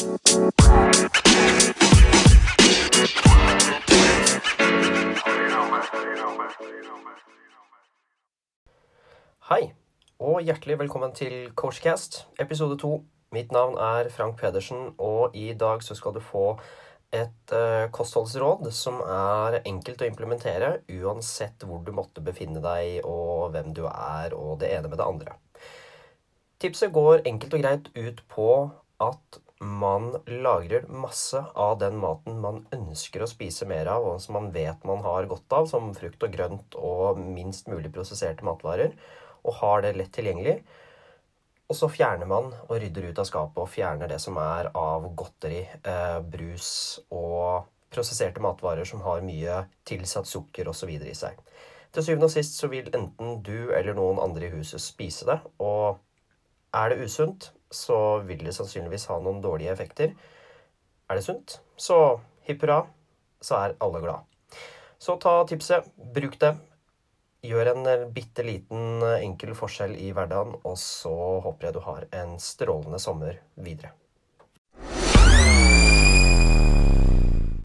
Hei, og hjertelig velkommen til Coachcast, episode to. Mitt navn er Frank Pedersen, og i dag så skal du få et uh, kostholdsråd som er enkelt å implementere uansett hvor du måtte befinne deg, og hvem du er, og det ene med det andre. Tipset går enkelt og greit ut på at man lagrer masse av den maten man ønsker å spise mer av, og som man vet man har godt av, som frukt og grønt og minst mulig prosesserte matvarer, og har det lett tilgjengelig. Og så fjerner man og rydder ut av skapet og fjerner det som er av godteri, eh, brus og prosesserte matvarer som har mye tilsatt sukker osv. i seg. Til syvende og sist så vil enten du eller noen andre i huset spise det, og er det usunt, så vil det sannsynligvis ha noen dårlige effekter. Er det sunt, så hipp hurra, så er alle glad. Så ta tipset, bruk det, Gjør en eh, bitte liten eh, enkel forskjell i hverdagen, og så håper jeg du har en strålende sommer videre.